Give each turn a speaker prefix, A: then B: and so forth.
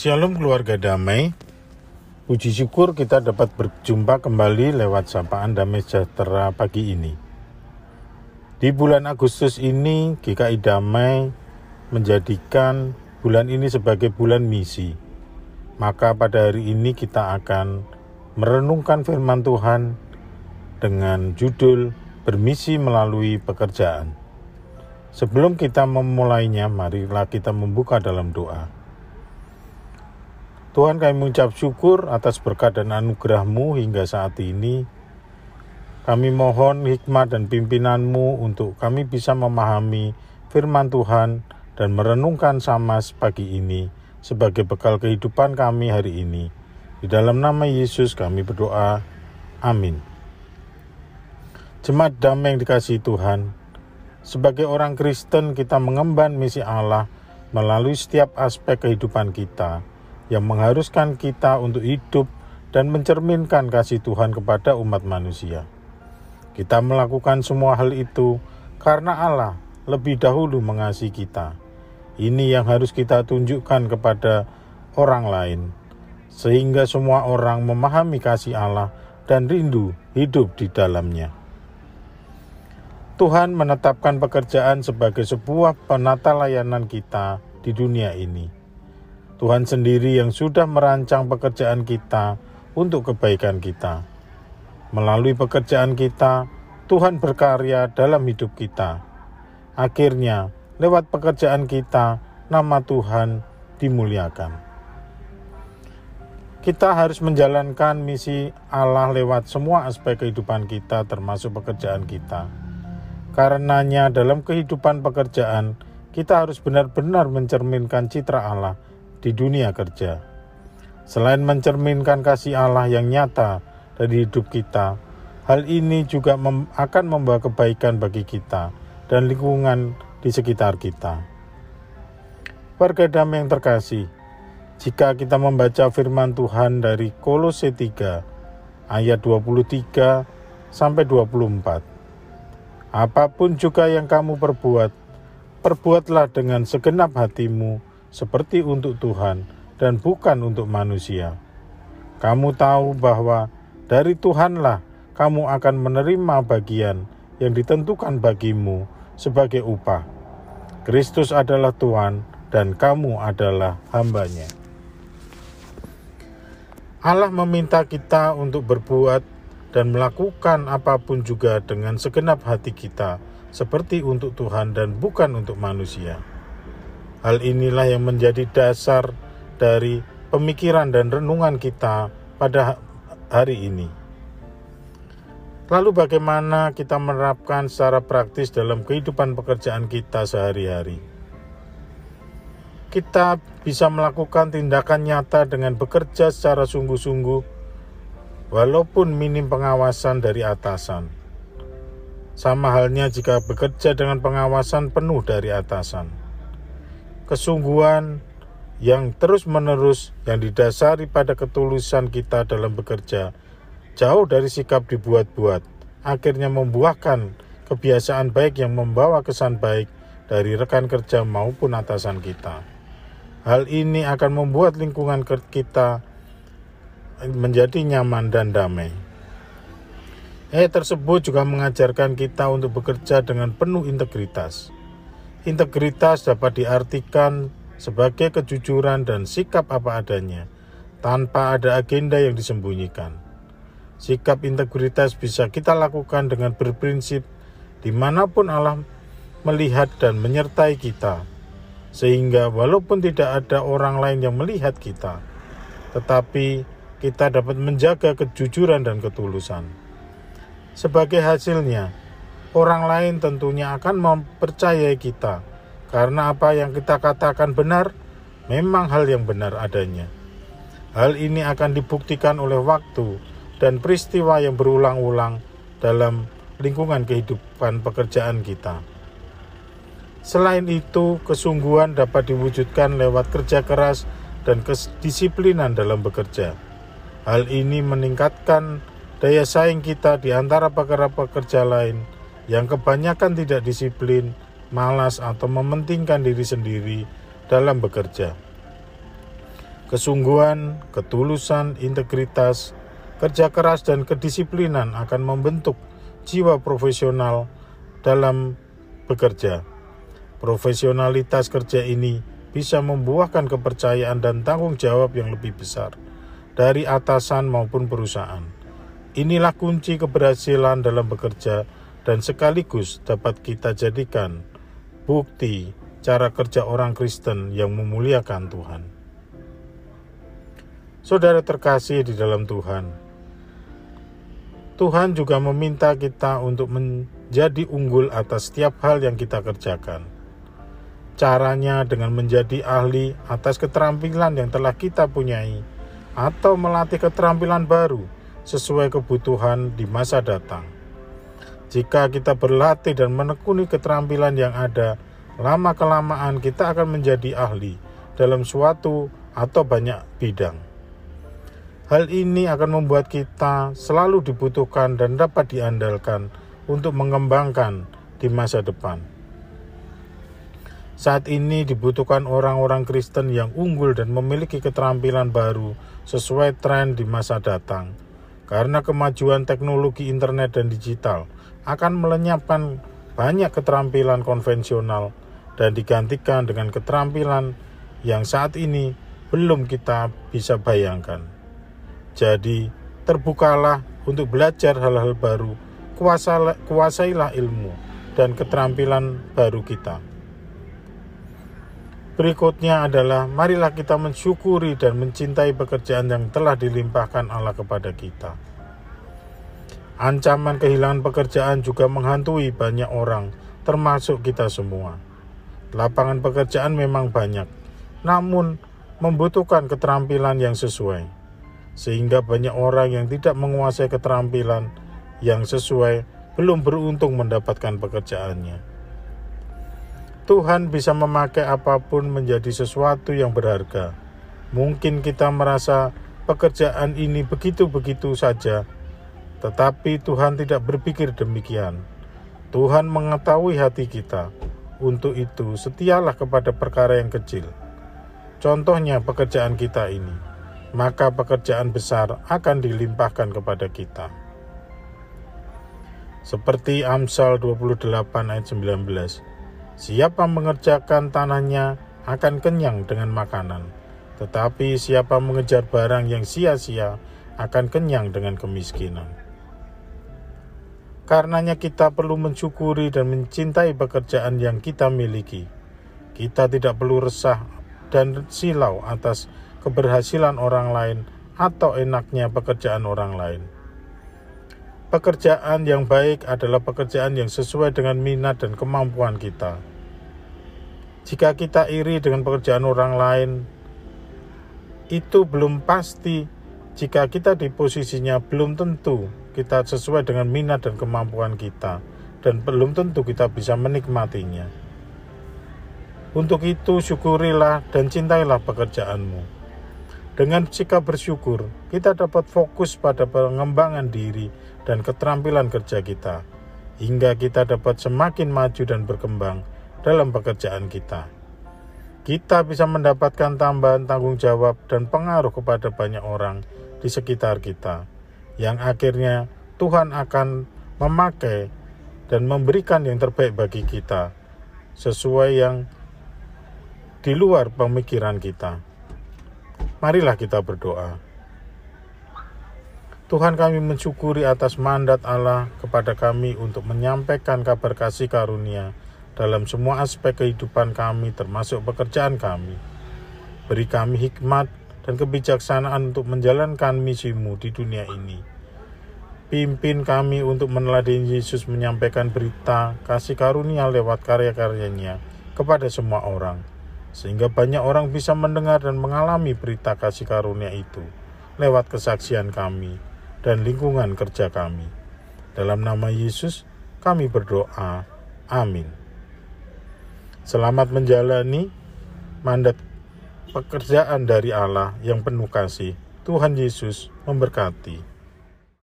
A: Shalom keluarga damai. Puji syukur kita dapat berjumpa kembali lewat sapaan damai sejahtera pagi ini. Di bulan Agustus ini, GKI Damai menjadikan bulan ini sebagai bulan misi. Maka pada hari ini kita akan merenungkan firman Tuhan dengan judul Bermisi melalui pekerjaan. Sebelum kita memulainya, marilah kita membuka dalam doa. Tuhan kami mengucap syukur atas berkat dan anugerahmu hingga saat ini. Kami mohon hikmat dan pimpinanmu untuk kami bisa memahami firman Tuhan dan merenungkan sama pagi ini sebagai bekal kehidupan kami hari ini. Di dalam nama Yesus kami berdoa. Amin. Jemaat damai yang dikasih Tuhan, sebagai orang Kristen kita mengemban misi Allah melalui setiap aspek kehidupan kita, yang mengharuskan kita untuk hidup dan mencerminkan kasih Tuhan kepada umat manusia. Kita melakukan semua hal itu karena Allah lebih dahulu mengasihi kita. Ini yang harus kita tunjukkan kepada orang lain, sehingga semua orang memahami kasih Allah dan rindu hidup di dalamnya. Tuhan menetapkan pekerjaan sebagai sebuah penata layanan kita di dunia ini Tuhan sendiri yang sudah merancang pekerjaan kita untuk kebaikan kita. Melalui pekerjaan kita, Tuhan berkarya dalam hidup kita. Akhirnya, lewat pekerjaan kita, nama Tuhan dimuliakan. Kita harus menjalankan misi Allah lewat semua aspek kehidupan kita, termasuk pekerjaan kita. Karenanya, dalam kehidupan pekerjaan, kita harus benar-benar mencerminkan citra Allah di dunia kerja. Selain mencerminkan kasih Allah yang nyata dari hidup kita, hal ini juga mem akan membawa kebaikan bagi kita dan lingkungan di sekitar kita. Warga damai yang terkasih, jika kita membaca firman Tuhan dari Kolose 3 ayat 23 sampai 24. Apa pun juga yang kamu perbuat, perbuatlah dengan segenap hatimu seperti untuk Tuhan dan bukan untuk manusia. Kamu tahu bahwa dari Tuhanlah kamu akan menerima bagian yang ditentukan bagimu sebagai upah. Kristus adalah Tuhan dan kamu adalah hambanya. Allah meminta kita untuk berbuat dan melakukan apa pun juga dengan segenap hati kita, seperti untuk Tuhan dan bukan untuk manusia. Hal inilah yang menjadi dasar dari pemikiran dan renungan kita pada hari ini. Lalu bagaimana kita menerapkan secara praktis dalam kehidupan pekerjaan kita sehari-hari? Kita bisa melakukan tindakan nyata dengan bekerja secara sungguh-sungguh walaupun minim pengawasan dari atasan. Sama halnya jika bekerja dengan pengawasan penuh dari atasan kesungguhan yang terus-menerus yang didasari pada ketulusan kita dalam bekerja, jauh dari sikap dibuat-buat, akhirnya membuahkan kebiasaan baik yang membawa kesan baik dari rekan kerja maupun atasan kita. Hal ini akan membuat lingkungan kita menjadi nyaman dan damai. Eh tersebut juga mengajarkan kita untuk bekerja dengan penuh integritas Integritas dapat diartikan sebagai kejujuran dan sikap apa adanya, tanpa ada agenda yang disembunyikan. Sikap integritas bisa kita lakukan dengan berprinsip di mana pun Allah melihat dan menyertai kita, sehingga walaupun tidak ada orang lain yang melihat kita, tetapi kita dapat menjaga kejujuran dan ketulusan. Sebagai hasilnya, orang lain tentunya akan mempercayai kita karena apa yang kita katakan benar memang hal yang benar adanya. Hal ini akan dibuktikan oleh waktu dan peristiwa yang berulang-ulang dalam lingkungan kehidupan pekerjaan kita. Selain itu, kesungguhan dapat diwujudkan lewat kerja keras dan kedisiplinan dalam bekerja. Hal ini meningkatkan daya saing kita di antara pekerja-pekerja lain yang kebanyakan tidak disiplin, malas, atau mementingkan diri sendiri dalam bekerja. Kesungguhan, ketulusan, integritas, kerja keras, dan kedisiplinan akan membentuk jiwa profesional dalam bekerja. Profesionalitas kerja ini bisa membuahkan kepercayaan dan tanggung jawab yang lebih besar dari atasan maupun perusahaan. Inilah kunci keberhasilan dalam bekerja dan sekaligus dapat kita jadikan bukti cara kerja orang Kristen yang memuliakan Tuhan. Saudara terkasih di dalam Tuhan, Tuhan juga meminta kita untuk menjadi unggul atas setiap hal yang kita kerjakan. Caranya dengan menjadi ahli atas keterampilan yang telah kita punyai, atau melatih keterampilan baru sesuai kebutuhan di masa datang. Jika kita berlatih dan menekuni keterampilan yang ada, lama-kelamaan kita akan menjadi ahli dalam suatu atau banyak bidang. Hal ini akan membuat kita selalu dibutuhkan dan dapat diandalkan untuk mengembangkan di masa depan. Saat ini dibutuhkan orang-orang Kristen yang unggul dan memiliki keterampilan baru sesuai tren di masa datang. Karena kemajuan teknologi internet dan digital akan melenyapkan banyak keterampilan konvensional dan digantikan dengan keterampilan yang saat ini belum kita bisa bayangkan. Jadi, terbukalah untuk belajar hal-hal baru, kuasailah ilmu dan keterampilan baru kita. Berikutnya adalah marilah kita mensyukuri dan mencintai pekerjaan yang telah dilimpahkan Allah kepada kita. Ancaman kehilangan pekerjaan juga menghantui banyak orang, termasuk kita semua. Lapangan pekerjaan memang banyak, namun membutuhkan keterampilan yang sesuai, sehingga banyak orang yang tidak menguasai keterampilan yang sesuai belum beruntung mendapatkan pekerjaannya. Tuhan bisa memakai apa pun menjadi sesuatu yang berharga. Mungkin kita merasa pekerjaan ini begitu-begitu saja, tetapi Tuhan tidak berpikir demikian. Tuhan mengetahui hati kita untuk itu, setialah kepada perkara yang kecil. Contohnya pekerjaan kita ini, maka pekerjaan besar akan dilimpahkan kepada kita. Seperti Amsal 28 ayat 19. Siapa mengerjakan tanahnya akan kenyang dengan makanan, tetapi siapa mengejar barang yang sia-sia akan kenyang dengan kemiskinan. Karenanya kita perlu mensyukuri dan mencintai pekerjaan yang kita miliki. Kita tidak perlu resah dan silau atas keberhasilan orang lain atau enaknya pekerjaan orang lain. Pekerjaan yang baik adalah pekerjaan yang sesuai dengan minat dan kemampuan kita. Jika kita iri dengan pekerjaan orang lain, itu belum pasti. Jika kita di posisinya, belum tentu kita sesuai dengan minat dan kemampuan kita, dan belum tentu kita bisa menikmatinya. Untuk itu, syukurilah dan cintailah pekerjaanmu. Dengan sikap bersyukur, kita dapat fokus pada pengembangan diri dan keterampilan kerja kita, hingga kita dapat semakin maju dan berkembang dalam pekerjaan kita. Kita bisa mendapatkan tambahan tanggung jawab dan pengaruh kepada banyak orang di sekitar kita yang akhirnya Tuhan akan memakai dan memberikan yang terbaik bagi kita sesuai yang di luar pemikiran kita. Marilah kita berdoa. Tuhan kami mensyukuri atas mandat Allah kepada kami untuk menyampaikan kabar kasih karunia dalam semua aspek kehidupan kami termasuk pekerjaan kami. Beri kami hikmat dan kebijaksanaan untuk menjalankan misimu di dunia ini. Pimpin kami untuk meneladani Yesus menyampaikan berita kasih karunia lewat karya-karyanya kepada semua orang, sehingga banyak orang bisa mendengar dan mengalami berita kasih karunia itu lewat kesaksian kami dan lingkungan kerja kami. Dalam nama Yesus, kami berdoa. Amin. Selamat menjalani mandat pekerjaan dari Allah yang penuh kasih. Tuhan Yesus memberkati.